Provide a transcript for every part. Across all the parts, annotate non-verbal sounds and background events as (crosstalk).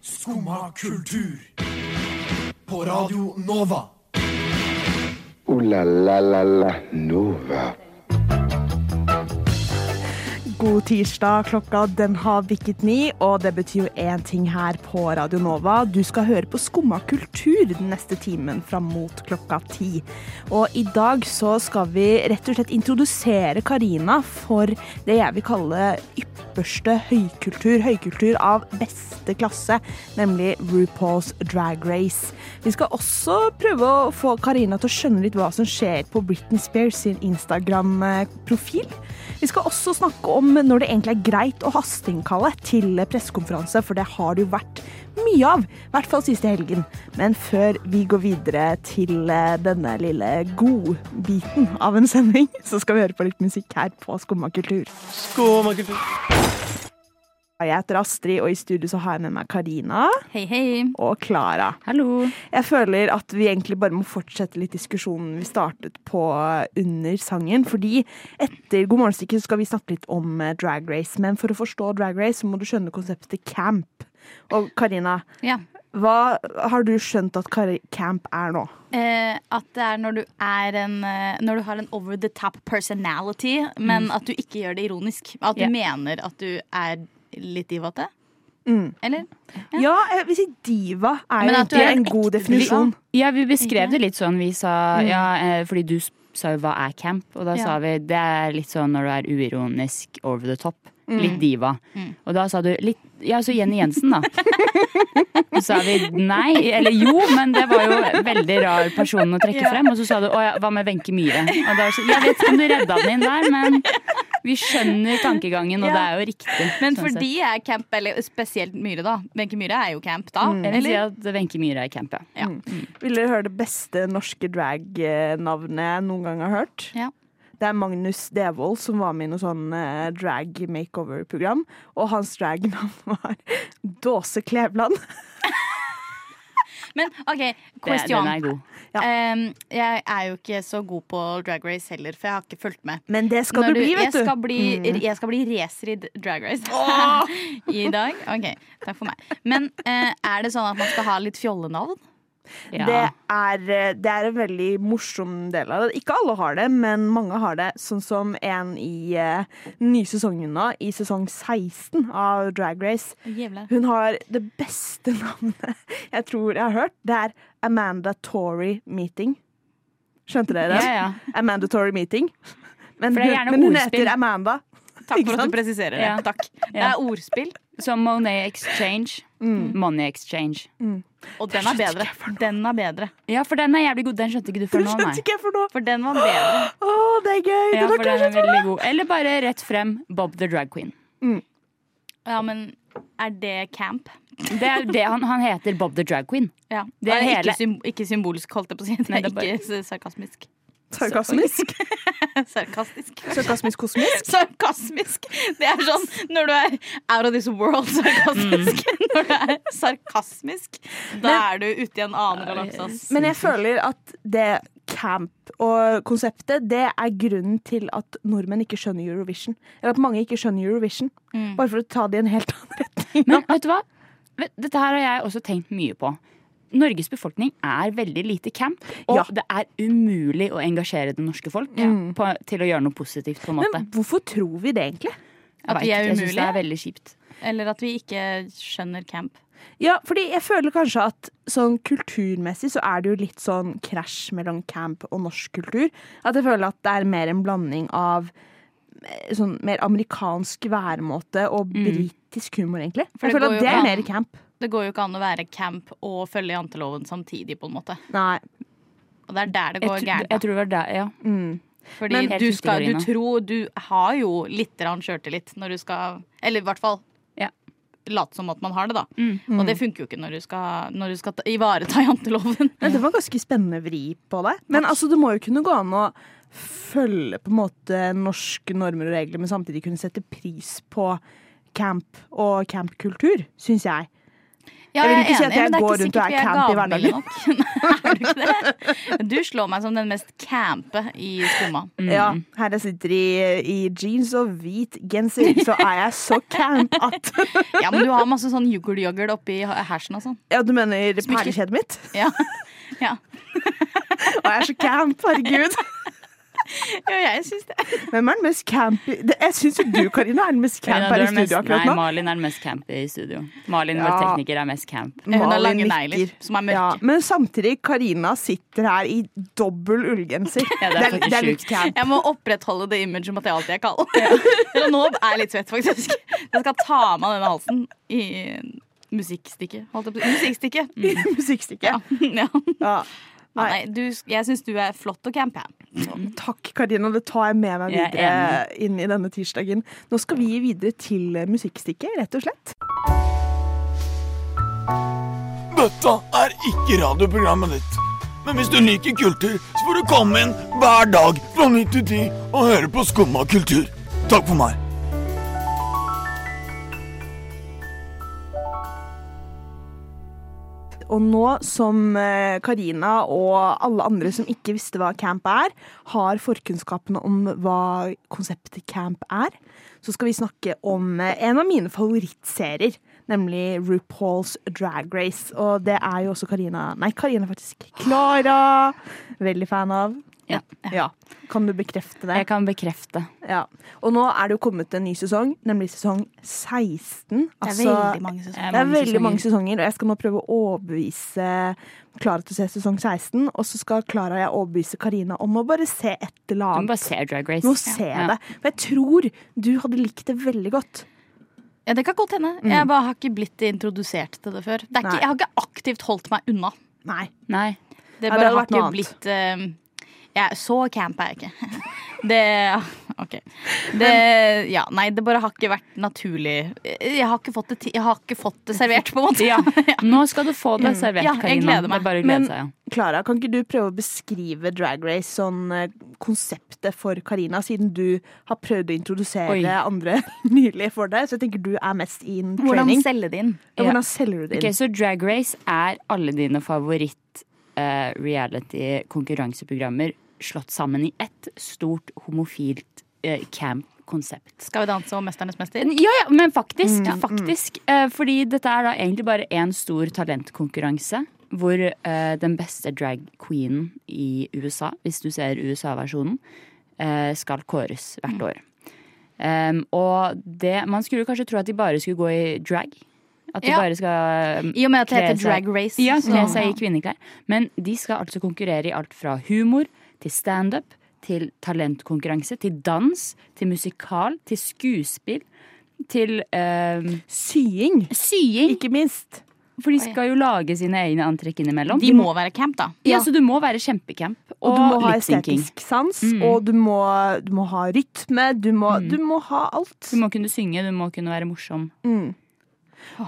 Skumma kultur. På Radio Nova. Ooh la la la la Nova. God tirsdag. Klokka den har bikket ni, og det betyr jo én ting her på Radio Nova. Du skal høre på Skumma kultur den neste timen fram mot klokka ti. Og i dag så skal vi rett og slett introdusere Karina for det jeg vil kalle ypperste høykultur. Høykultur av beste klasse, nemlig RuPaul's Drag Race. Vi skal også prøve å få Karina til å skjønne litt hva som skjer på Britney Spears sin Instagram-profil. Vi skal også snakke om når det egentlig er greit å hasteinnkalle til pressekonferanse, for det har det jo vært mye av. I hvert fall siste helgen. Men før vi går videre til eh, denne lille godbiten av en sending, (laughs) så skal vi høre på litt musikk her på Skumma kultur. Jeg heter Astrid, og i studio så har jeg med meg Karina Hei, hei. og Klara. Hallo. Jeg føler at vi egentlig bare må fortsette litt diskusjonen vi startet på under sangen. Fordi etter God morgenstikket skal vi snakke litt om eh, drag race. Men for å forstå drag race så må du skjønne konseptet camp. Og Karina, Ja. hva har du skjønt at camp er nå? Eh, at det er når du er en eh, Når du har en over the top personality, men at du ikke gjør det ironisk. At du yeah. mener at du er litt divate. Mm. Eller? Ja, jeg vil si diva er jo egentlig er en en god definisjon. Ja, vi beskrev det litt sånn. Vi sa ja, eh, fordi du sa jo hva er camp, og da Ja. sa vi det er litt sånn når du er uironisk over the top. Mm. Litt diva. Mm. Og da sa du litt Ja, så Jenny Jensen, da. (laughs) Så sa vi nei, eller jo, men det var jo veldig rar person å trekke Ja. frem. Og så sa du å ja, hva med Wenche Myhre? Og da sånn, jeg vet ikke om du redda den inn der, men vi skjønner tankegangen, og Ja. det er jo riktig. Men sånn fordi jeg er camp, eller spesielt Myhre, da. Wenche Myhre er jo camp da. Mm. Jeg vil si at Wenche Myhre er camp, ja. Ja. Vil dere høre det beste norske drag-navnet jeg noen gang har hørt? Ja. Det er Magnus Devold som var med i noe sånn eh, drag makeover-program. Og hans dragnavn (laughs) var Dåse Klevland. (laughs) Men OK, question. den er god. Ja. Um, jeg er jo ikke så god på drag race heller, for jeg har ikke fulgt med. Men det skal Når du bli, jeg vet du. Skal bli, Mm. Jeg skal bli racer i drag race (laughs) i dag. OK, takk for meg. Men eh, er det sånn at man skal ha litt fjollenavn? Ja. Det, er, eh, det er en veldig morsom del av det. Ikke alle har det, men mange har det. Sånn som en i uh, den nye sesongen nå, i sesong 16 av Drag Race. Jævla. Hun har det beste (laughs) navnet jeg tror jeg har hørt. Det er Amanda Tory Meeting. Skjønte dere det? Ja, ja. Amanda Tory Meeting. Men, hun- men hun heter Amanda. Takk for at du presiserer det. Ja. Takk. Det er ordspill, Som Monet Exchange. Mm. Money Exchange. Og den er bedre. Den er bedre. Ja, for den er jævlig god. Den skjønte ikke du før nå, nei. ikke for noe. For den var bedre. Å, det er gøy! Ja, for den er veldig god. Eller bare rett frem Bob the Drag Queen. Ja, men er det camp? Det er det han, han heter Bob the Drag Queen. Ja. Det er ikke, hele- sym ikke symbolsk, holdt jeg på å si. Det Nei, er det er bare- ikke sarkasmisk. Sarkasmisk. (laughs) Sarkastisk. Sarkasmisk kosmisk. Sarkasmisk! Det er sånn når du er out of this world sarkasmisk. Mm. (laughs) Når du er sarkasmisk, da er du ute i en annen galakse. Men jeg føler at det camp og konseptet, det er grunnen til at nordmenn ikke skjønner Eurovision. Eller at mange ikke skjønner Eurovision. Mm. Bare for å ta det i en helt annen retning. Men vet du hva? Dette her har jeg også tenkt mye på. Norges befolkning er veldig lite camp, og Ja. det er umulig å engasjere det norske folk ja. på, til å gjøre noe positivt. på en måte. Men hvorfor tror vi det egentlig? At vi er umulige? jeg synes det er veldig kjipt. Eller at vi ikke skjønner camp. Ja, fordi jeg føler kanskje at sånn kulturmessig så er det jo litt sånn krasj mellom camp og norsk kultur. At jeg føler at det er mer en blanding av eh, sånn mer amerikansk væremåte og britisk humor, egentlig. For jeg føler at det er mer camp. Det går jo ikke an å være camp og følge janteloven samtidig, på en måte. Nei. Og det er der det går gærent. jeg tror det var der, ja. Mm. Fordi Men- du, skal, du tror Du har jo litt sjøltillit når du skal Eller i hvert fall Ja. late som at man har det, da. Mm. Og det funker jo ikke når du skal, når du skal ta, ivareta (laughs) janteloven. Men det var ganske spennende vri på det. Men altså, det må jo kunne gå an å følge på en måte norske normer og regler, men samtidig kunne sette pris på camp og campkultur, syns jeg. Ja, Jeg vil ikke si at enig, jeg er går rundt og er camp i hverdagen. (laughs) er du? Du slår meg som den mest campe i skumma. Ja, her jeg sitter i, i jeans og hvit genser, så er jeg så camp at (laughs) Ja, men du har masse sånn yoghurt-yoghurt oppi hersen og sånn. Ja, du mener perlekjedet mitt? Ja. (laughs) ja. Og jeg er så camp, herregud. (laughs) ja, jeg syns det. Hvem er den mest campy Jeg syns jo du, Karina, er den mest camp her i studio akkurat Nei, nå. Malin er den mest campy i studio. Malin, Ja. vår tekniker, er mest camp. Hun har lange negler som er Ja, men samtidig, Karina sitter her i dobbel ullgenser. (laughs) Ja, det er det er litt camp. Jeg må opprettholde det imaget om at jeg alltid er kald. Ja. (laughs) nå er jeg litt svett, faktisk. Jeg skal ta av meg denne halsen i musikkstikket. Musikkstykket. Mm. Musikkstykket. Ja. Ja. Nei, du, jeg syns du er flott å campe. jeg. Takk, Karina. Det tar jeg med meg er videre inn i denne tirsdagen. Nå skal vi videre til musikkstikket, rett og slett. Dette er ikke radioprogrammet ditt. Men hvis du liker kultur, så får du komme inn hver dag fra 9 til 10 og høre på Skumma kultur. Takk for meg. Og nå som eh, Karina og alle andre som ikke visste hva camp er, har forkunnskapene om hva konseptet camp er, så skal vi snakke om eh, en av mine favorittserier, nemlig RuPaul's Drag Race. Og det er jo også Karina Nei, Karina faktisk. Klara. Veldig fan av. Ja. Ja. Kan du bekrefte det? Jeg kan bekrefte. Ja. Og nå er det jo kommet en ny sesong, nemlig sesong 16. Det er Altså, veldig mange sesonger. det er veldig mange sesonger. og jeg skal nå prøve å overbevise Klara til å se sesong 16. Og så skal Klara og jeg overbevise Karina om å bare se et eller annet. Du må bare se Drag Race. Nå se Ja. det. For jeg tror du hadde likt det veldig godt. Ja, det kan godt hende. Jeg bare har ikke blitt introdusert til det før. Det er ikke, jeg har ikke aktivt holdt meg unna. Nei. Nei. Det Ja, det bare har ikke blitt eh, ja, Så camp er jeg ikke. (laughs) Det OK. Det Ja, nei, det bare har ikke vært naturlig. Jeg har ikke fått det, jeg har ikke fått det servert, på en måte. Ja. (laughs) Nå skal du få det servert, Ja, jeg gleder meg. er bare Men- glede seg. Ja. Klara, kan ikke du prøve å beskrive Drag Race, sånn eh, konseptet for Karina, siden du har prøvd å introdusere Oi. andre (laughs) nylig for deg? Så jeg tenker du er mest in Hvordan training. selge det inn? Ja, Hvordan selger du det inn? Okay, Så Drag Race er alle dine favoritt eh, reality-konkurranseprogrammer slått sammen i ett stort homofilt uh, camp-konsept. Skal vi danse og Mesternes mester? Ja, ja, men faktisk. Mm, faktisk uh, fordi dette er da egentlig bare én stor talentkonkurranse. Hvor eh, den beste drag queenen i USA, hvis du ser USA-versjonen, eh, skal kåres hvert Mm. år. Um, og det Man skulle kanskje tro at de bare skulle gå i drag. At de Ja. bare skal um, I og med at det heter Drag Race. ja, kle seg i kvinneklær. Men de skal altså konkurrere i alt fra humor til standup til talentkonkurranse til dans til musikal til skuespill til eh, Sying, sying. ikke minst. For de skal jo lage sine egne antrekk innimellom. De må være camp, da. ja, Så du må være kjempecamp Og, og, du må ha estetisk sans, Mm. og du må, du må ha rytme. Du må, du må ha alt. Du må kunne synge, du må kunne være morsom. Mm.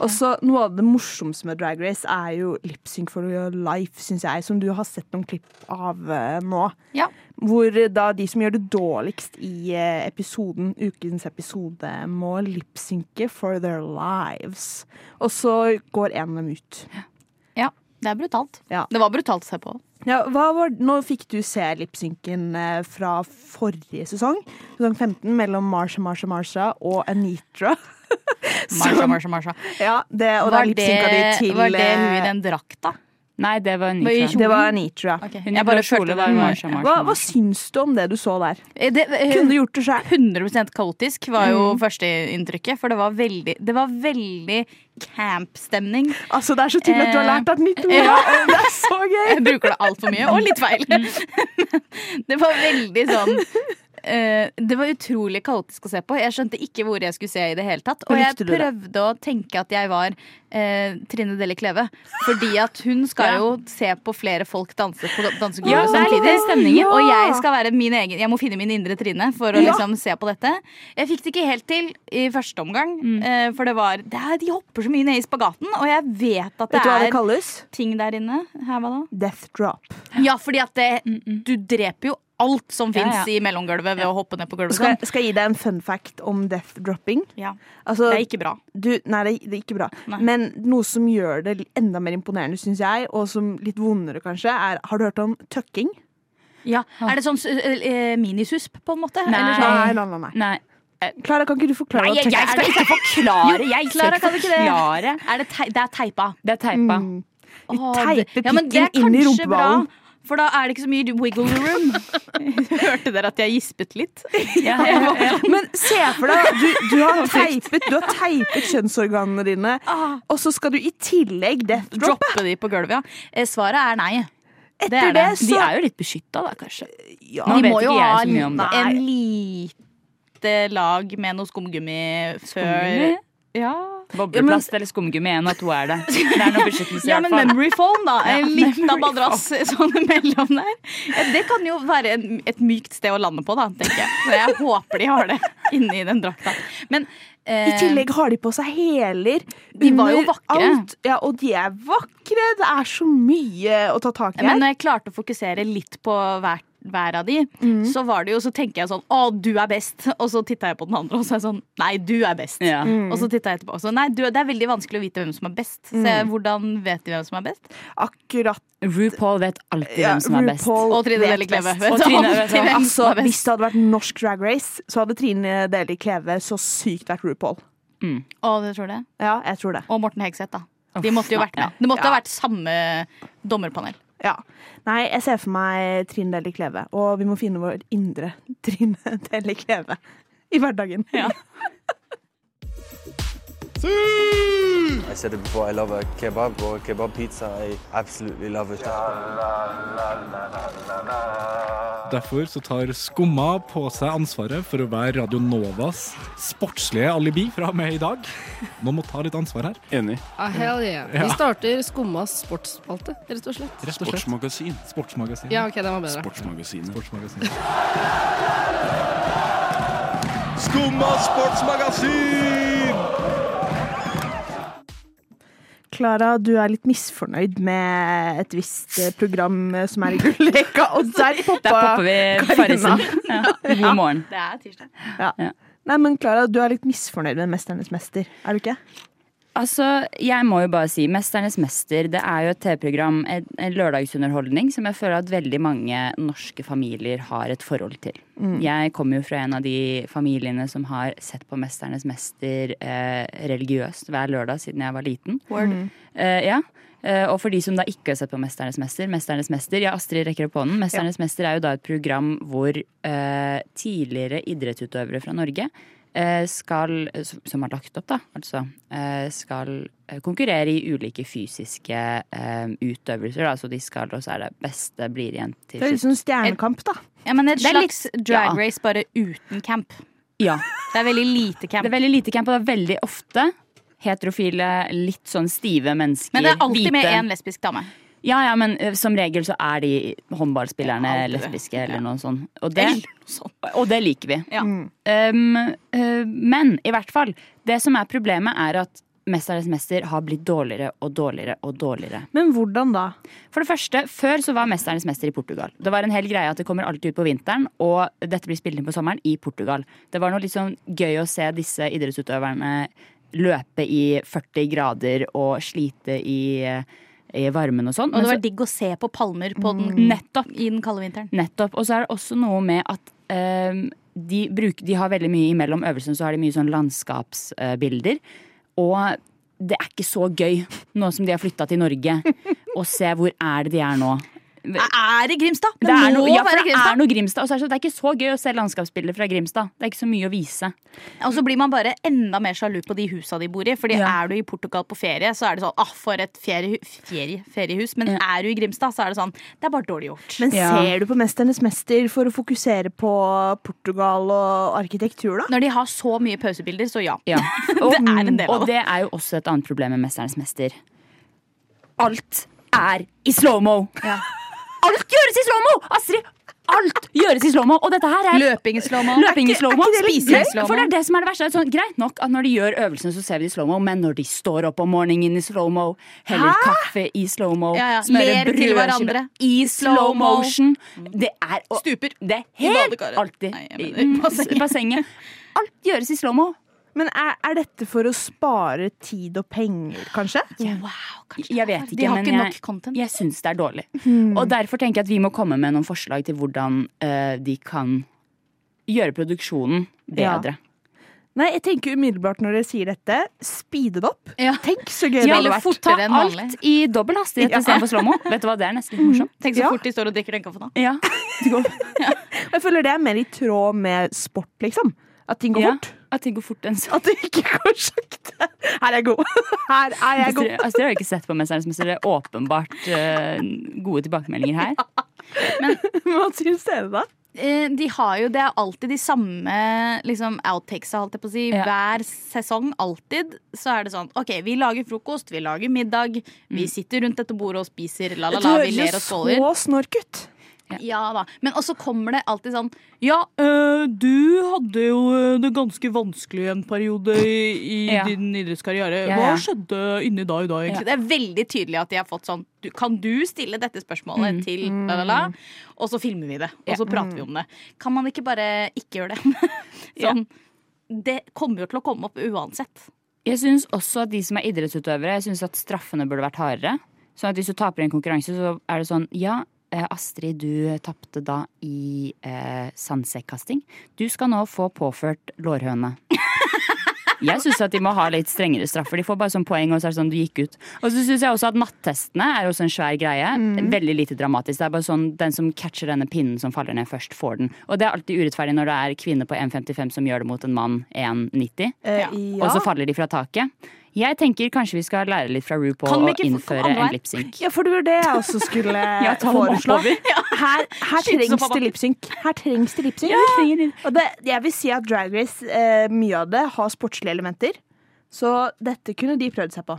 Og så Noe av det morsomste med Drag Race er jo Lip Sync for your life, syns jeg, som du har sett noen klipp av eh, nå. Ja. Hvor eh, da de som gjør det dårligst i eh, episoden, ukens episode, må lipsynke for their lives. Og så går en av dem ut. Ja, det er brutalt. Ja. Det var brutalt å se på. Ja, var, nå fikk du se lipsynken fra forrige sesong, sesong 15, mellom Marsha, Marsha, Marsha og Anitra. (laughs) (laughs) Marsha, Marsha, Marsha. Ja, det, og Var det, de det, til var det hun i eh, den drakta? Nei, det var Var i Nitra. Det var Anitra. Okay. Hun Jeg bare følte var det Marsha, Marsha, Hva, hva syns du om det du så der? det, Kunne du gjort det sjøl? 100 kaotisk var jo førsteinntrykket. For det var veldig, det var veldig camp-stemning. Altså, det er så tydelig at du har lært deg et nytt ord! Ja. (laughs) Det er så gøy! Jeg bruker det altfor mye, og litt feil. (laughs) det var veldig sånn eh, det var utrolig kaotisk å se på. Jeg skjønte ikke hvor jeg skulle se i det hele tatt. Og jeg prøvde å tenke at jeg var eh, Trine Delle Kleve. Fordi at hun skal Ja. jo se på flere folk danse på Ja, dansegulvet det samtidig. den. Og jeg skal være min egen Jeg må finne min indre Trine for å Ja. liksom se på dette. Jeg fikk det ikke helt til i første omgang, Mm. eh, for det var det er, De hopper så mye ned i spagaten, og jeg vet at det, Vet det er kalles? ting der inne. Her, hva da? Death drop. Ja, fordi at det, du dreper jo alt som Ja, fins ja. i mellomgulvet ved å hoppe ned på gulvet. Skal, Sånn. skal jeg gi deg en fun fact om death dropping? Ja, Altså, det er ikke bra. du, nei, det, det er ikke bra. Nei. Men noe som gjør det enda mer imponerende, syns jeg, og som litt vondere kanskje, er Har du hørt om tøkking? Ja. Er det sånn uh, minisusp, på en måte? Nei. Eller sånn? Nei, nei, nei. nei. Nei, Klara, kan ikke du forklare Nei jeg, jeg skal ikke forklare! Jeg Clara, kan ikke det? forklare. Er det, tei det er teipa. Det er teipa. Mm. Vi teiper pikken ja, men det pikken inn i rumpeballen. bra. For da er det ikke så mye wiggle room. (laughs) Hørte dere at jeg gispet litt? (laughs) Ja, ja, ja. Men se for deg, du, du, har (laughs) teipet, du har teipet kjønnsorganene dine, Ah. og så skal du i tillegg death droppe. Droppe de på gulvet, ja. Eh, Svaret er nei. Det er det, det. De er jo litt beskytta, da, kanskje. ja, De vet må jo ikke jeg ha så mye om det. en lite lag med noe skumgummi før Skumgummi? Ja. Bobleplast eller skumgummi, en av to er det. (laughs) Det er noe beskyttelse, i Ja, hvert men fall. memory foam, da. En Ja, liten madrass (laughs) sånn imellom der. Ja, Det kan jo være en, et mykt sted å lande på, da, tenker jeg. Så jeg håper de har det (laughs) inni den drakta. Men eh, I tillegg har de på seg hæler. De var jo under vakre. alt. Ja, og de er vakre. Det er så mye å ta tak i her. Men når jeg klarte å fokusere litt på hver, hver av de, så var det jo, så tenker jeg sånn Å, du er best. Og så titta jeg på den andre, og så er jeg sånn Nei, du er best. Ja. Og så titta jeg etterpå. og Så, nei, du, det er veldig vanskelig å vite hvem som er best. Så jeg, hvordan vet de hvem som er best? Akkurat. RuPaul vet alltid Ja, hvem som er best. RuPaul Og Trine vet Deli Kleve. best. Vet Og Trine- alltid hvem Altså, som er hvis det hadde vært norsk drag race, så hadde Trine Deli Kleve så sykt vært RuPaul. Å, det tror det. Ja, jeg tror det. Og Morten Hegseth, da. De måtte jo vært med. Det måtte Ja. ha vært samme dommerpanel. Ja. Nei, jeg ser for meg Trine Deli Kleve, og vi må finne vår indre (laughs) Trine Deli Kleve i hverdagen. Ja. (laughs) I said it before, I love a kebab or a kebab pizza. I absolutely love it. Derfor så tar Skumma på seg ansvaret for å være Radio Novas sportslige alibi fra og med i dag. Noen må ta litt ansvar her. Enig. Ah, hell yeah. Ja. Vi starter Skummas sportsspalte, rett og slett. Rett og slett. Sportsmagasin. Sportsmagasin. Ja, ok, den var bedre. Sportsmagasinet. Sportsmagasin. Skumma sportsmagasin! Klara, du er litt misfornøyd med et visst eh, program eh, som er i Gullrekka, og der poppa Karina. Ja. God morgen. Det er tirsdag. Nei, men Klara, du er litt misfornøyd med Mesternes mester, er du ikke? Altså, jeg må jo bare si Mesternes mester, det er jo et TV-program, en, lørdagsunderholdning, som jeg føler at veldig mange norske familier har et forhold til. Jeg kommer jo fra en av de familiene som har sett på Mesternes mester eh, religiøst hver lørdag siden jeg var liten. Eh, ja. Eh, og for de som da ikke har sett på Mesternes mester, Mesternes mester, ja, Astrid rekker opp hånden. Mesternes mester er jo da et program hvor eh, tidligere idrettsutøvere fra Norge skal, som som har lagt opp, da, altså, eh, skal eh, konkurrere i ulike fysiske eh, utøvelser. Da. Så de skal, og så er det beste blir igjen til Det er litt sånn stjernekamp, da. Ja, men et Det er litt- slags drag ja. race, bare uten camp. Ja. Det er veldig lite camp. Det er veldig lite camp, og det er veldig ofte heterofile, litt sånn stive mennesker. Men det er alltid med hvite- én lesbisk dame. Ja, ja, men eh, som regel så er de håndballspillerne Ja, lesbiske eller Ja. noe sånt. Og det, og det liker vi. Ja. Um, uh, men i hvert fall, det som er problemet er at Mesternes mester har blitt dårligere og dårligere og dårligere. Men hvordan da? For det første, før så var Mesternes mester i Portugal. Det var en hel greie at det kommer alltid ut på vinteren, og dette blir spilt inn på sommeren i Portugal. Det var noe litt sånn gøy å se disse idrettsutøverne løpe i 40 grader og slite i, i varmen og sånn. Og det var digg å se på palmer på den, Nettopp. i den kalde vinteren. Nettopp. Og så er det også noe med at um, de, bruker, de har veldig mye imellom øvelsene, så har de mye sånn landskapsbilder. og det er ikke så gøy, nå som de har flytta til Norge, å se hvor er det de er nå. Er det Grimstad? Det, Det er, må noe, ja, for være det er noe Grimstad. Og så er det, det er ikke så gøy å se landskapsbilder fra Grimstad. Det er ikke så mye å vise. Og så blir man bare enda mer sjalu på de husa de bor i. Fordi Ja. er du i Portugal på ferie, så er det sånn ah, for et ferie, ferie, feriehus. Men Ja. er du i Grimstad, så er det sånn det er bare dårlig gjort. Men Ja. ser du på Mesternes mester for å fokusere på Portugal og arkitektur, da? Når de har så mye pausebilder, så ja. (laughs) Ja. (laughs) Det er en del av Og det er jo også et annet problem med 'Mesternes mester'. Alt er i slow-mo! Alt gjøres i slow-mo! Astrid, alt gjøres i slow-mo. Og dette her er Løping i slow-mo. Løping i slow-mo. Spising i slow-mo. For det er det som er det verste. Sånn, greit nok at når de gjør øvelsene, så ser vi det i slow-mo, men når de står opp om morgenen i slow-mo, heller kaffe i slow-mo, Ja, ja. smører brødskiver i slow motion Det er og, Stuper. Det er helt alltid (laughs) i bassenget. Alt gjøres i slow-mo. Men er, er dette for å spare tid og penger, kanskje? Wow, kanskje. Jeg vet ikke, De har men ikke jeg, nok content. jeg syns det er dårlig. Hmm. Og derfor tenker jeg at vi må komme med noen forslag til hvordan uh, de kan gjøre produksjonen Ja. bedre. Nei, jeg tenker umiddelbart når dere sier dette, speede det opp. Ja. Tenk så gøy det Ja, hadde eller vært. ta alt i dobbel hastighet Ja. istedenfor slow-mo. Vet du hva, det er nesten litt morsomt. (laughs) Tenk så Ja. fort de står og drikker den kaffen. da. (laughs) Ja. Jeg føler det er mer i tråd med sport, liksom. At ting går Ja, fort. At ting går fort enn så. At det ikke går sakte. Her er jeg god. Her er jeg god. Astrid, Astrid har ikke sett på Mesternes mester. Det er åpenbart uh, gode tilbakemeldinger her. Men, (laughs) Hva syns dere, da? Eh, De har jo, Det er alltid de samme liksom, outtakesa, holdt jeg på å si. Ja. Hver sesong. Alltid. Så er det sånn OK, vi lager frokost, vi lager middag. Vi sitter rundt dette bordet og spiser la-la-la, Vi ler og skåler. så snork ut. Ja da. Men også kommer det alltid sånn Ja, øh, du hadde jo eh, det ganske vanskelig en periode i, i Ja. din idrettskarriere. Hva ja. skjedde inni da i dag, egentlig? Det er veldig tydelig at de har fått sånn du, Kan du stille dette spørsmålet Mm. til la, la, la? Og så filmer vi det. Og Ja. så prater vi om det. Kan man ikke bare ikke gjøre det? (laughs) sånn. Det kommer jo til å komme opp uansett. Jeg syns også at de som er idrettsutøvere, jeg synes at straffene burde vært hardere. Sånn at hvis du taper en konkurranse, så er det sånn Ja, Astrid, du tapte da i eh, sandsekkasting. Du skal nå få påført lårhøne. (laughs) Jeg syns at de må ha litt strengere straffer. De får bare sånn poeng, og så er det sånn du gikk ut. Og så syns jeg også at nattestene er også en svær greie. Veldig lite dramatisk. Det er bare sånn den som catcher denne pinnen som faller ned først, får den. Og det er alltid urettferdig når det er kvinne på 1,55 som gjør det mot en mann 1,90. Eh, Og så faller de fra taket. Jeg tenker kanskje vi skal lære litt fra RuPaul og innføre en lipsync. Ja, for det var det jeg også skulle (laughs) Ja, foreslå. (laughs) Her, her trengs det lipsync. Her trengs det lipsynk. Og det, jeg vil si at Drag Race, eh, mye av det, har sportslige elementer. Så dette kunne de prøvd seg på.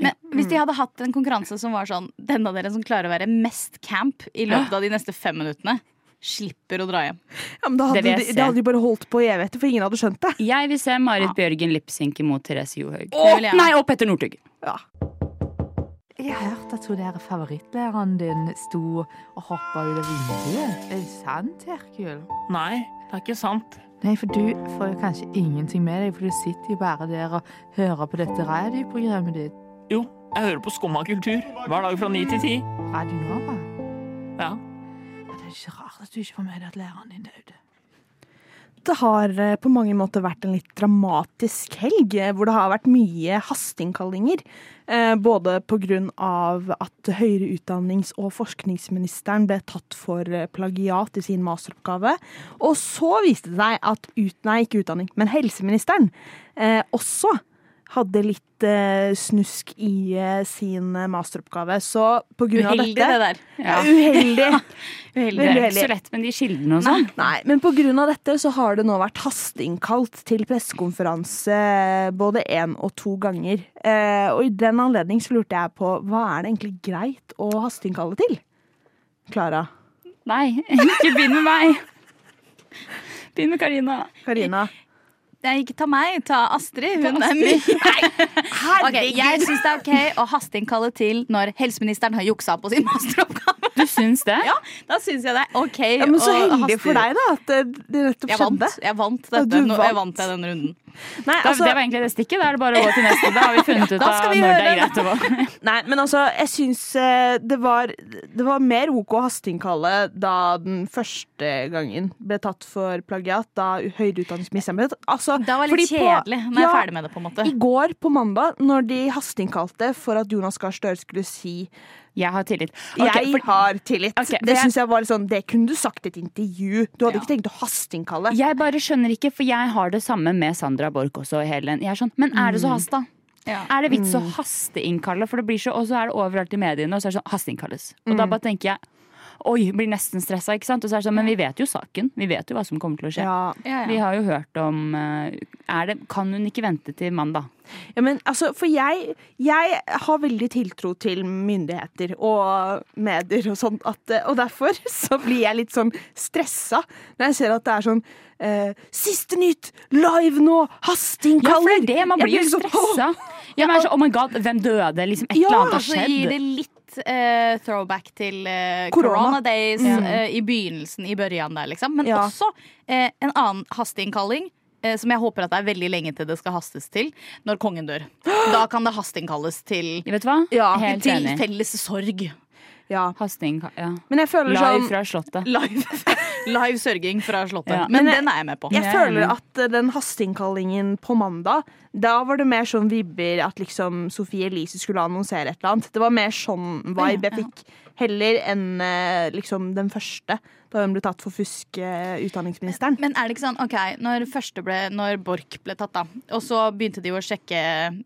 Men hvis de hadde hatt en konkurranse som var sånn Den av dere som klarer å være mest camp i løpet av de neste fem minuttene, slipper å dra hjem. Ja, men da hadde, Det de, da hadde de bare holdt på i evigheter, for ingen hadde skjønt det. Jeg vil se Marit Bjørgen lipsynke mot Therese Johaug. Det. Nei, og Petter Northug. Jeg har hørt at hun der favorittlæreren din sto og hoppa ut av vinduet. Er det sant, Herkul? Nei, det er ikke sant. Nei, for du får jo kanskje ingenting med deg, for du sitter jo bare der og hører på dette radioprogrammet ditt. Jo, jeg hører på Skumma kultur hver dag fra ni til ti. Radio Nova. Ja. Er ikke rart at du ikke får med deg at læreren din døde. Det har eh, på mange måter vært en litt dramatisk helg, eh, hvor det har vært mye hasteinnkallinger. Eh, Både pga. at høyere utdannings- og forskningsministeren ble tatt for plagiat i sin masteroppgave. Og så viste det seg at ut, Nei, ikke utdanning, men helseministeren også hadde litt eh, snusk i eh, sin masteroppgave. Så på grunn av Uheldig, dette det der. Ja. Uheldig. (laughs) Uheldig. Det er ikke så lett med de kildene og Nei, sånn. nei, men på grunn av dette så har det nå vært hasteinnkalt til pressekonferanse både én og to ganger. Eh, og i den anledning så lurte jeg på hva er det egentlig greit å hasteinnkalle til? Klara. Nei, (laughs) ikke begynn med meg. Begynn med Karina. Karina. Nei, ikke ta meg, ta Astrid. Hun er mye (laughs) okay, Jeg syns det er ok å hasteinnkalle til når helseministeren har juksa på sin masteroppgave. Du syns det? Ja, da syns jeg det er ok. Ja, men så heldig for deg, da, at det, det nettopp Jeg vant. skjedde. Jeg vant Ja, dette. Nå, vant. jeg vant jeg den runden. Nei, Da, altså, det var egentlig det stikket. Da er det bare å gå til neste. Da har vi funnet ut av når det er greit å gå. (laughs) nei, men altså, jeg syns eh, det var Det var mer OK å hasteinnkalle da den første gangen ble tatt for plagiat. Da høyere utdanningsministeren ble tatt. Altså, Det var litt kjedelig når jeg er Ja, ferdig med det. på en måte I går på mandag, når de hasteinnkalte for at Jonas Gahr Støre skulle si Jeg har tillit. Okay, Jeg for- har tillit. Okay, det syns jeg var litt sånn Det kunne du sagt i et intervju. Du hadde Ja. ikke tenkt å hasteinnkalle. Jeg bare skjønner ikke, for jeg har det samme med Sandra Borch også. Helen. jeg er sånn, men er det så hast, da? Ja. Er det vits å hasteinnkalle? For det blir så, og så er det overalt i mediene, og så er det sånn hasteinnkalles. Og da bare tenker jeg oi, blir nesten stressa, ikke sant. Og så er det sånn, men vi vet jo saken. Vi vet jo hva som kommer til å skje. Ja. Ja, ja. Vi har jo hørt om eh, er det, Kan hun ikke vente til mandag? Ja, men altså, for jeg, jeg har veldig tiltro til myndigheter og medier og sånt, at, eh, og derfor (laughs) så blir jeg litt sånn stressa når jeg ser at det er sånn eh, Siste nytt! Live nå! Hasteinnkaller! Ja, for det er det. Man blir jo sånn, stressa. Ja, men så, oh my god, hvem døde? Liksom, et Ja, eller annet har skjedd. Så gir det skjedd. Litt eh, throwback til eh, corona. corona days mm. eh, i begynnelsen, i børjan der, liksom. Men Ja. også eh, en annen hasteinnkalling. eh, Som jeg håper at det er veldig lenge til det skal hastes til. Når kongen dør. Da kan det hasteinnkalles til, Vet du hva? Ja, Helt til enig. felles sorg. Ja. Hasting, ja. Men jeg føler Live sånn fra Slottet. Live, live sørging fra Slottet. Ja. Men, Men den er jeg med på. Jeg er føler at eh, den hasteinnkallingen på mandag, da var det mer sånn vibber at liksom Sofie Elise skulle annonsere et eller annet. Det var mer sånn vibe jeg fikk, heller enn eh, liksom den første, da hun ble tatt for fusk, eh, utdanningsministeren. Men er det ikke sånn, ok, når første ble, når Borch ble tatt da, og så begynte de å sjekke,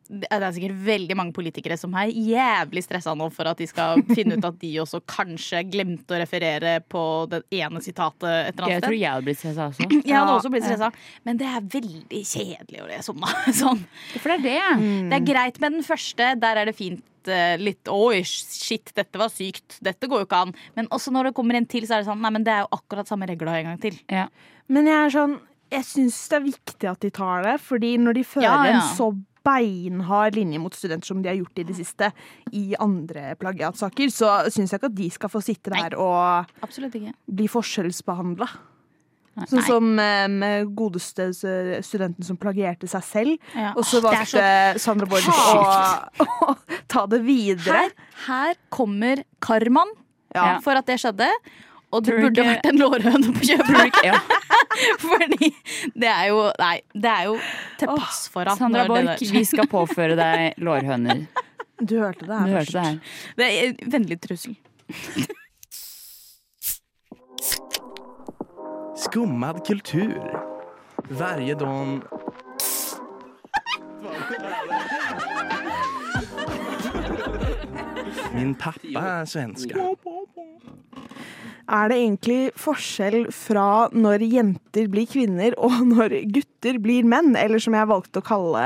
det er sikkert veldig mange politikere som er jævlig stressa nå for at de skal (laughs) finne ut at de også kanskje glemte å referere på det ene sitatet et eller Jeg annet tror sted. jeg hadde blitt stressa også. (clears throat) Jeg hadde også blitt stressa, men det er veldig kjedelig å lese om da. (laughs) Sånn. For det er det. Det er greit med den første, der er det fint eh, litt Oi, shit, dette var sykt. Dette går jo ikke an. Men også når det kommer en til, så er det sånn Nei, men det er jo akkurat samme regla en gang til. Ja. Men jeg er sånn Jeg syns det er viktig at de tar det, fordi når de fører Ja, ja. en så beinhard linje mot studenter som de har gjort i det siste, i andre plagiatsaker, så syns jeg ikke at de skal få sitte der og bli forskjellsbehandla. Nei. Sånn som um, godeste studenten som plagierte seg selv. Ja. Og så valgte det valgte Sandra Borges å, (laughs) å ta det videre. Her, her kommer karmaen Ja. for at det skjedde. Og det burde ikke- vært en lårhøne på kjøpet. Ja. (laughs) Fordi det er jo Nei, det er jo til pass for at Sandra Borch, vi skal påføre deg lårhøner. Du hørte det her først. det. Det er en vennlig trussel. (laughs) Skummad kultur. Varje dag... Min pappa er svenska. Er det egentlig forskjell fra når jenter blir kvinner (laughs) og når gutter blir menn? Eller som jeg valgte å kalle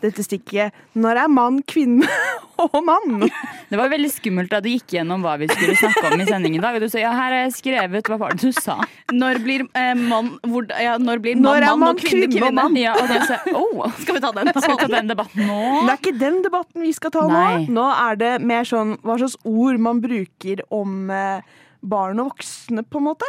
dette stikket, når er mann kvinne (laughs) og mann? Det var veldig skummelt da du gikk gjennom hva vi skulle snakke om i sendingen i dag. Og du sa ja, her har jeg skrevet Hva var det du sa? Når blir eh, mann hvor, ja, Når blir mann Når er mann mann og kvinne kvinne kvinne? Ja, og da sa jeg oh, Skal vi ta den? skal vi ta den debatten nå? Det er ikke den debatten vi skal ta nå. Nå er det mer sånn hva slags ord man bruker om eh, barn og voksne, på en måte.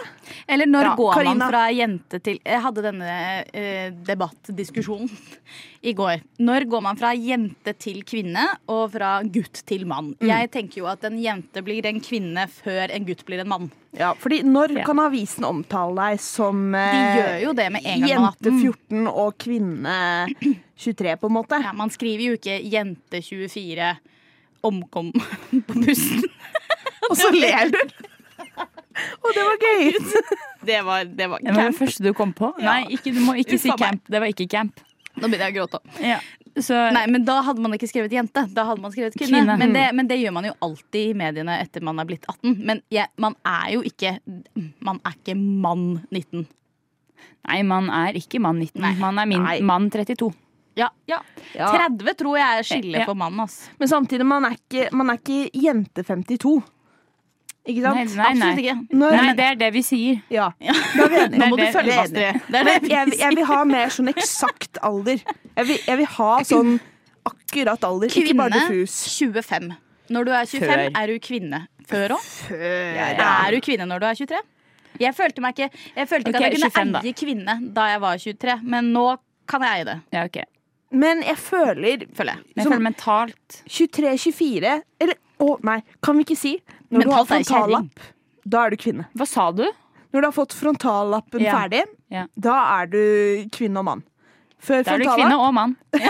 Eller når Ja, går Karina. man fra jente til Jeg hadde denne eh, debattdiskusjonen (laughs) i går. Når går man fra jente til kvinne og fra gutt til mann? Mm. Jeg tenker jo at en jente blir en kvinne før en gutt blir en mann. Ja, fordi når Ja. kan avisen omtale deg som De eh, gjør jo det med en gang jente 18. 14 og kvinne 23, på en måte? Ja, man skriver jo ikke 'jente 24 omkom (laughs) på bussen'. (laughs) Og så ler du! (laughs) Og det var gøy! Det var, det var Det var det første du kom på? Ja. Nei, ikke, du må ikke si camp. meg. camp. Det var ikke camp. Nå begynner jeg å gråte. Ja. Så, Nei, men Da hadde man ikke skrevet jente, da hadde man skrevet kvinne. Kvinne. Men, det, men det gjør man jo alltid i mediene etter man er blitt 18. Men ja, man er jo ikke Man er ikke mann 19. nei, man er ikke mann 19. Nei. Man er min, Nei. mann 32. Ja, ja. Ja. 30 tror jeg er skillet Ja. for mann. Altså. Men samtidig, man er ikke, man er ikke jente 52. Ikke sant? Nei, nei, nei. Absolutt ikke. Når, Nei, det er det vi sier. ja, (laughs) da er vi enige. Nå må du følge det Astrid. er jeg, jeg vil ha mer sånn eksakt alder. Jeg vil, jeg vil ha sånn akkurat alder, ikke bare Kvinne diffus. 25. Når du er 25, Før. er du kvinne. Før òg? Ja. Er du kvinne når du er 23? Jeg følte meg ikke Jeg følte ikke at jeg kunne 25 da. kvinne da jeg var 23, men nå kan jeg eie det. Ja, okay. Men jeg føler, Føler jeg. Men jeg Som- føler mentalt 23-24 Eller å nei, kan vi ikke si Når du har frontallapp, da er du kvinne. Hva sa du? Når du har fått frontallappen Ja. ferdig, Ja. da er du kvinne og mann. Før Da er du kvinne og mann. (laughs)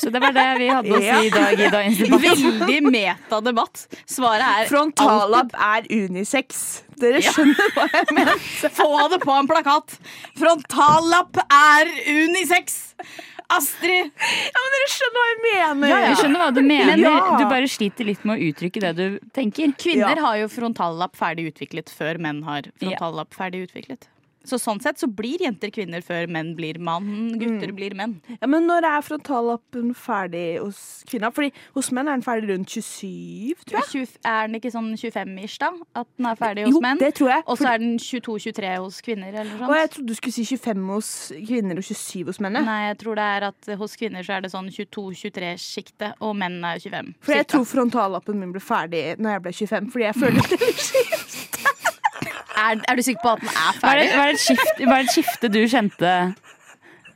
Så det var det vi hadde å si i dag i dag. Veldig metadebatt. Svaret er Frontallapp er unisex. Dere skjønner hva jeg mener. (laughs) Få det på en plakat! Frontallapp er unisex! Astrid! Ja, men dere skjønner hva jeg mener! Jeg skjønner hva du mener. Ja. Du bare sliter litt med å uttrykke det du tenker. Kvinner har jo frontallapp ferdig utviklet før menn har frontallapp ferdig utviklet. Så sånn sett så blir jenter kvinner før menn blir mann, gutter blir menn. Ja, Men når er frontallappen ferdig hos kvinner? Fordi hos menn er den ferdig rundt 27, tror jeg. 20, er den ikke sånn 25-ish, da? At den er ferdig hos Jo, menn? det tror jeg. Og så er den 22-23 hos kvinner, eller noe sånt. Og jeg trodde du skulle si 25 hos kvinner og 27 hos menn. Nei, jeg tror det er at hos kvinner så er det sånn 22-23-sjiktet, og menn er 25. For jeg tror frontallappen min ble ferdig når jeg ble 25, fordi jeg føler (laughs) det litt skjevt. Er, er du sikker på at den er ferdig? var det, et, skifte, var det et skifte du kjente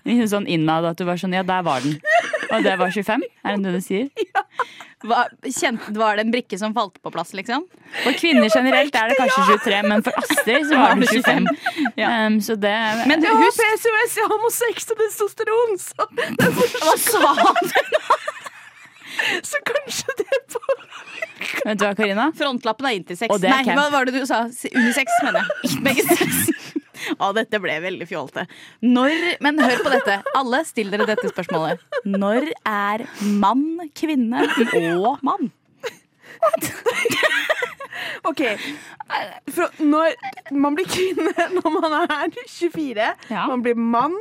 liksom sånn innad? At du var sånn Ja, der var den. Og det var 25? Er det det du sier? Hva, kjente, var det en brikke som falt på plass, liksom? For kvinner generelt er det kanskje 23, men for Astrid så var det 25. Um, så det Men Jeg har PCOS, jeg har homosex og testosteron, så Hva sa du? (laughs) Så kanskje det på Vet du hva, Karina? Frontlappen er intersex. Og det er Nei, camp. hva var det du sa? Unisex, mener jeg. Begge sex. Å, dette ble veldig fjolte. Når Men hør på dette. Alle still dere dette spørsmålet. Når er mann, kvinne og mann? (laughs) OK. For når man blir kvinne når man er 24, Ja. man blir mann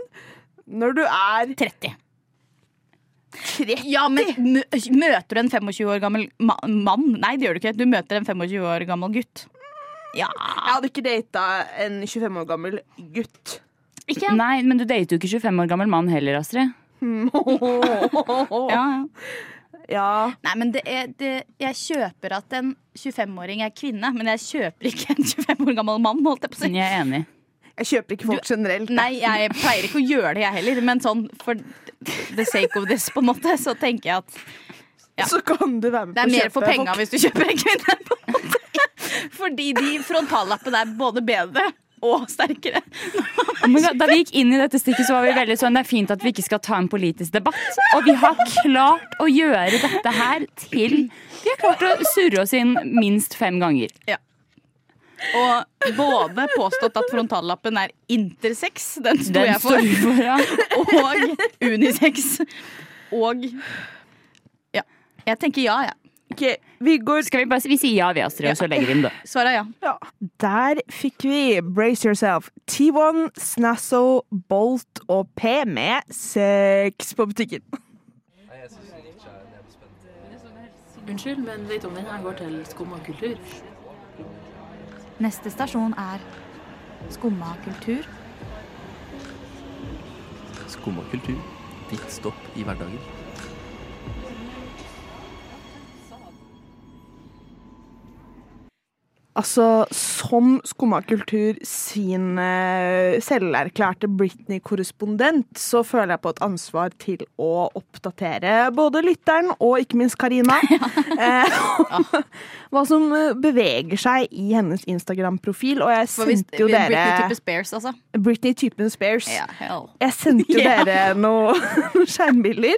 når du er 30. Ja, men møter du en 25 år gammel ma mann? Nei, det gjør du ikke. Du møter en 25 år gammel gutt. Ja. Jeg hadde ikke data en 25 år gammel gutt. Ikke? Nei, men du dater jo ikke 25 år gammel mann heller, Astrid. (laughs) Ja, ja. Ja. Nei, men det er, det, jeg kjøper at en 25-åring er kvinne, men jeg kjøper ikke en 25 år gammel mann. holdt jeg på å si. Jeg er enig. Jeg kjøper ikke folk generelt. Nei, jeg pleier ikke å gjøre det, jeg heller. Men sånn for the sake of this, på en måte, så tenker jeg at ja. Så kan du være med på det er mer for penga hvis du kjøper en kvinne. på en måte. Fordi de frontallappene er både bedre og sterkere. Oh my God, da vi gikk inn i dette stikket, så var vi veldig sånn Det er fint at vi ikke skal ta en politisk debatt. Og vi har klart å gjøre dette her til Vi har klart å surre oss inn minst fem ganger. Ja. Og både påstått at frontallappen er intersex, den sto Den jeg for, står for, ja. og unisex. Og ja. Jeg tenker ja, jeg. Ok, vi går Skal vi bare si vi sier ja, vi, Astrid, og så legger vi inn det. (laughs) Svaret er ja. Ja. Der fikk vi Brace Yourself, T1, Snasso, Bolt og P med sex på butikken. Unnskyld, men vet du om denne går til skum og kultur? Neste stasjon er Skumma kultur. Skumma kultur. Ditt stopp i hverdagen. Altså, som Skumma kultur sin eh, selverklærte Britney-korrespondent, så føler jeg på et ansvar til å oppdatere både lytteren og ikke minst Karina. (laughs) eh, (laughs) hva som eh, beveger seg i hennes Instagram-profil. Og jeg sendte jo Britney dere type Spears, altså. Britney typen Spears. Ja, hell. Jeg sendte jo (laughs) Ja. dere noen skjermbilder.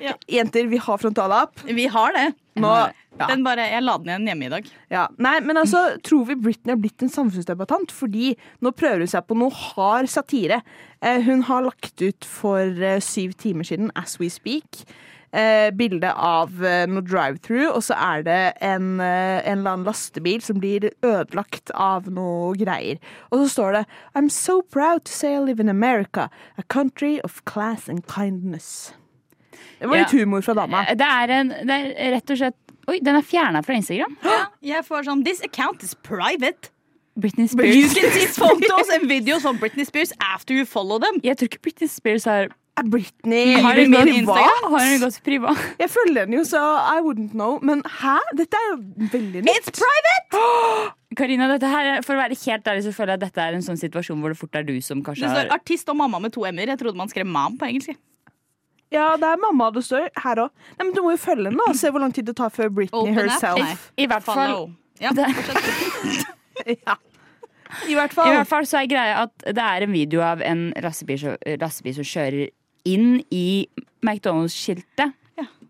Ja. Jenter, vi har frontalapp. Vi har det. Nå, ja. Den bare, jeg la den igjen hjemme i dag. Ja. Nei, men altså, tror vi Britney har blitt en samfunnsdebattant? Fordi nå prøver hun seg på noe hard satire. Eh, hun har lagt ut for eh, syv timer siden, as we speak, eh, bilde av eh, noe drive-through, og så er det en, eh, en eller annen lastebil som blir ødelagt av noe greier. Og så står det I'm so proud to say I live in America, a country of class and kindness. Det var litt Ja. humor fra dama. Det er, en, det er rett og slett Oi, den er fjerna fra Instagram. Ja, Jeg får sånn This account is private. Britney Spears. You can see (laughs) photos and videos of Britney Spears after you follow them. Jeg tror ikke Britney Spears har Er Britney Har hun gått Instagram? Har hun gått privat? Jeg følger henne jo, så I wouldn't know. Men hæ? Dette er jo veldig nytt. It's private! (gasps) Karina, dette her, er- for å være helt ærlig så føler jeg at dette er en sånn situasjon hvor det fort er du som Det kanskje står har artist og mamma med to m-er. Jeg trodde man skrev mam på engelsk. Ja, det er mamma det står her òg. Men du må jo følge henne og se hvor lang tid det tar før Britney Open herself. (laughs) I hvert fall Ja, ja. I hvert I fall. hvert fall så er greia at det er en video av en lastebil, som- lastebil som kjører inn i McDonald's-skiltet.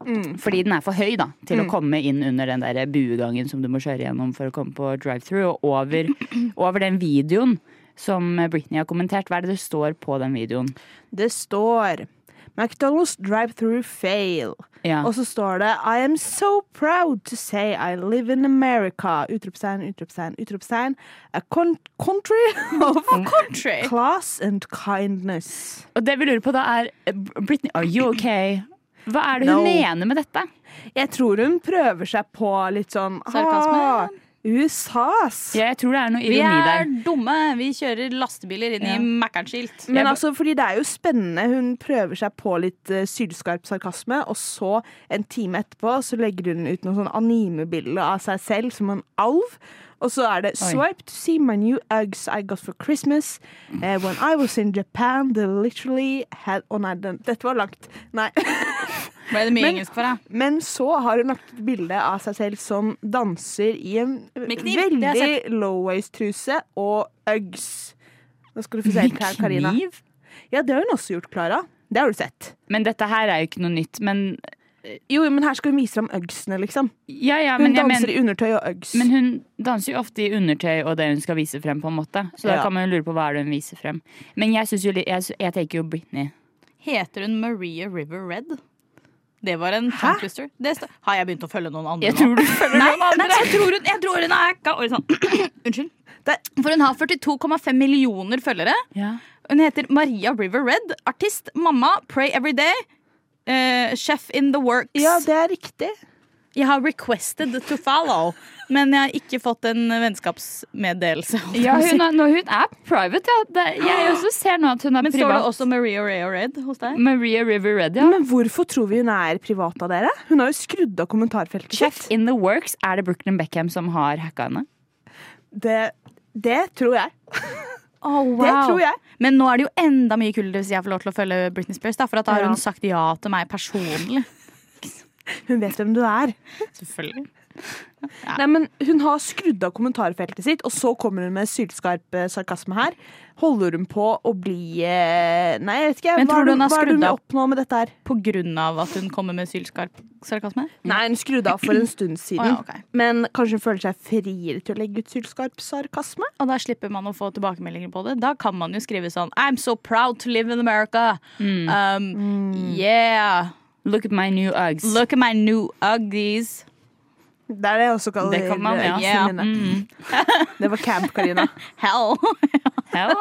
Mm. Fordi den er for høy da, til å komme inn under den der buegangen som du må kjøre gjennom for å komme på drive-through. Og over, (clears throat) over den videoen som Britney har kommentert, hva er det det står på den videoen? Det står McDonald's drive-through fail. Ja. Og så står det I am so proud to say I live in America. Utropstegn, utropstegn, utropstegn. A con country (laughs) of country. class and kindness. Og det vi lurer på da er Britney, are you okay? Hva er det hun No. mener med dette? Jeg tror hun prøver seg på litt sånn Sarkasme? «Ah, USAs. Ja, jeg tror det er noe Vi er der. dumme. Vi kjører lastebiler inn Ja. i Mækkern-skilt. Men altså, fordi det er jo spennende. Hun prøver seg på litt uh, sylskarp sarkasme, og så, en time etterpå, så legger hun ut noe sånn animebilde av seg selv som en alv. Og så er det 'Swipe to see my new eggs I got for Christmas'. Uh, when I was in Japan, they literally had Å nei, den, dette var langt. Nei. Ble det mye Men- engelsk for deg? Men så har hun lagt et bilde av seg selv som danser i en veldig low waist-truse og Uggs. Nå skal du få se Med her, Karina. Ja, det har hun også gjort, Klara. Det har du sett. Men dette her er jo ikke noe nytt. Men Jo, men her skal hun vise fram Uggsene, liksom. ja, ja, Hun men, jeg danser men, i undertøy og Uggs. men hun danser jo ofte i undertøy og det hun skal vise frem, på en måte. Så da kan man jo lure på hva er det hun viser frem. Men jeg synes jo litt Jeg, jeg tenker jo Britney. Heter hun Maria River Red? Det var en tongue twister. Har jeg begynt å følge noen andre Jeg tror du følger Nei, noen andre. nei, jeg tror hun, jeg tror hun er hacka. Oi sann. (clears throat) Unnskyld. For hun har 42,5 millioner følgere. Ja. Hun heter Maria River Red. Artist, mamma, Pray Every Day. Eh, chef in the works. Ja, det er riktig. Jeg har requested to follow, men jeg har ikke fått en vennskapsmeddelelse. Ja, hun er, hun er private, ja. Det, jeg også ser nå at hun er Men står det også Maria Rea Red hos deg? Maria River Red, ja. Men hvorfor tror vi hun er privat av dere? Hun har jo skrudd av kommentarfeltet Chef sitt. in the works. Er det Brooklyn Beckham som har hacka henne? Det, det tror jeg. Oh, wow. Det tror jeg. Men nå er det jo enda mye kulere hvis jeg får lov til å følge Britney Spears. Da, for da har hun sagt ja til meg personlig. (laughs) Hun vet hvem du er. Selvfølgelig. Nei, men Hun har skrudd av kommentarfeltet sitt, og så kommer hun med sylskarp eh, sarkasme her. Holder hun på å bli eh, Nei, jeg vet ikke. Men hva tror er du hun har hva er det skrudd hun vil av? oppnå med dette her? På grunn av at hun kommer med sylskarp sarkasme? Nei, hun skrudde av for en stund siden. Oh, ja, okay. Men kanskje hun føler seg friere til å legge ut sylskarp sarkasme? Og da slipper man å få tilbakemeldinger på det. Da kan man jo skrive sånn I'm so proud to live in America. Um, Yeah. Look at my new Uggs. Look at my new Uggies. Det er det jeg også kaller Det kan man, ja. Yeah. Mm. (laughs) Det var camp, Karina. (laughs) Hell. (laughs) Hell.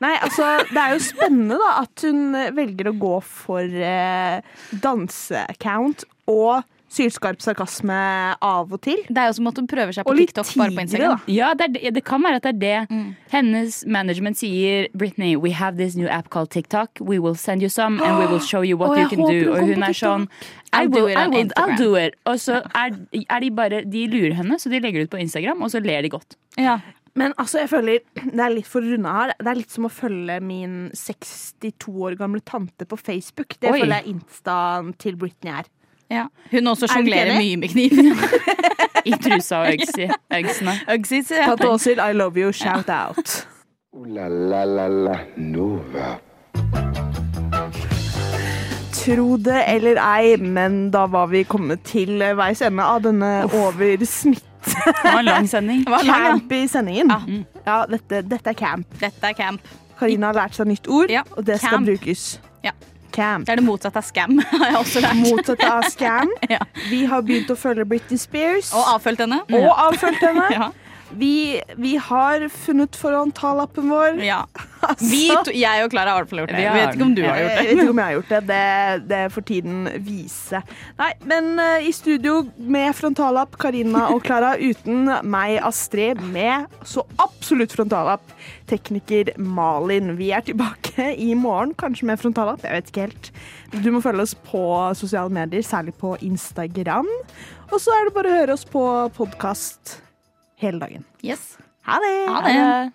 Nei, altså, det er jo spennende da at hun velger å gå for eh, danseaccount og sylskarp sarkasme av og til. Det er jo som at hun prøver seg på TikTok tidlig, bare på Instagram. da. Ja, det, er, det- kan være at det er det. Hennes management sier Britney, we have this new app called TikTok. We will send you some and we will show you what oh, you can do. Og hun er sånn I'll I do will, it I will, I'll do it. Og så er, er de bare De lurer henne, så de legger det ut på Instagram, og så ler de godt. Ja. Men altså, jeg føler det er litt for å runde her. Det er litt som å følge min 62 år gamle tante på Facebook. Det Oi. føler jeg instaen til Britney er. Ja. Hun også Er sjonglerer mye med kniv. (laughs) I trusa og Uggs- Uggsene. Ugsies, ja. Tante Åshild, I love you, shout out. Ooh la la la la Nova. Tro det eller ei, men da var vi kommet til veis ende av denne over snitt Det var en lang sending. (laughs) var lang, ja. camp i sendingen. Ja, dette, dette er camp. Dette er camp. Karina har lært seg nytt ord, Ja, og det skal brukes. Ja. Camp. Det er det motsatte av scam, (laughs) har jeg også lært. Motsatt av (laughs) scam. Ja. Vi har begynt å følge Britney Spears. Og avfølt henne. og avfølt henne. (laughs) Ja. Vi, vi har funnet frontallappen vår. Ja. (laughs) Altså, Vi, to, jeg og Klara har i hvert fall gjort det. Vi Jeg vet ikke om du har gjort det. jeg vet ikke om jeg har gjort det. Det, det får tiden vise. Nei, men uh, i studio med frontallapp, Karina og Klara. (laughs) Uten meg, Astrid, med så absolutt frontallapp. Tekniker Malin. Vi er tilbake i morgen, kanskje med frontallapp. Jeg vet ikke helt. Du må følge oss på sosiale medier, særlig på Instagram. Og så er det bare å høre oss på podkast hele dagen. Yes. Ha det! Ha det.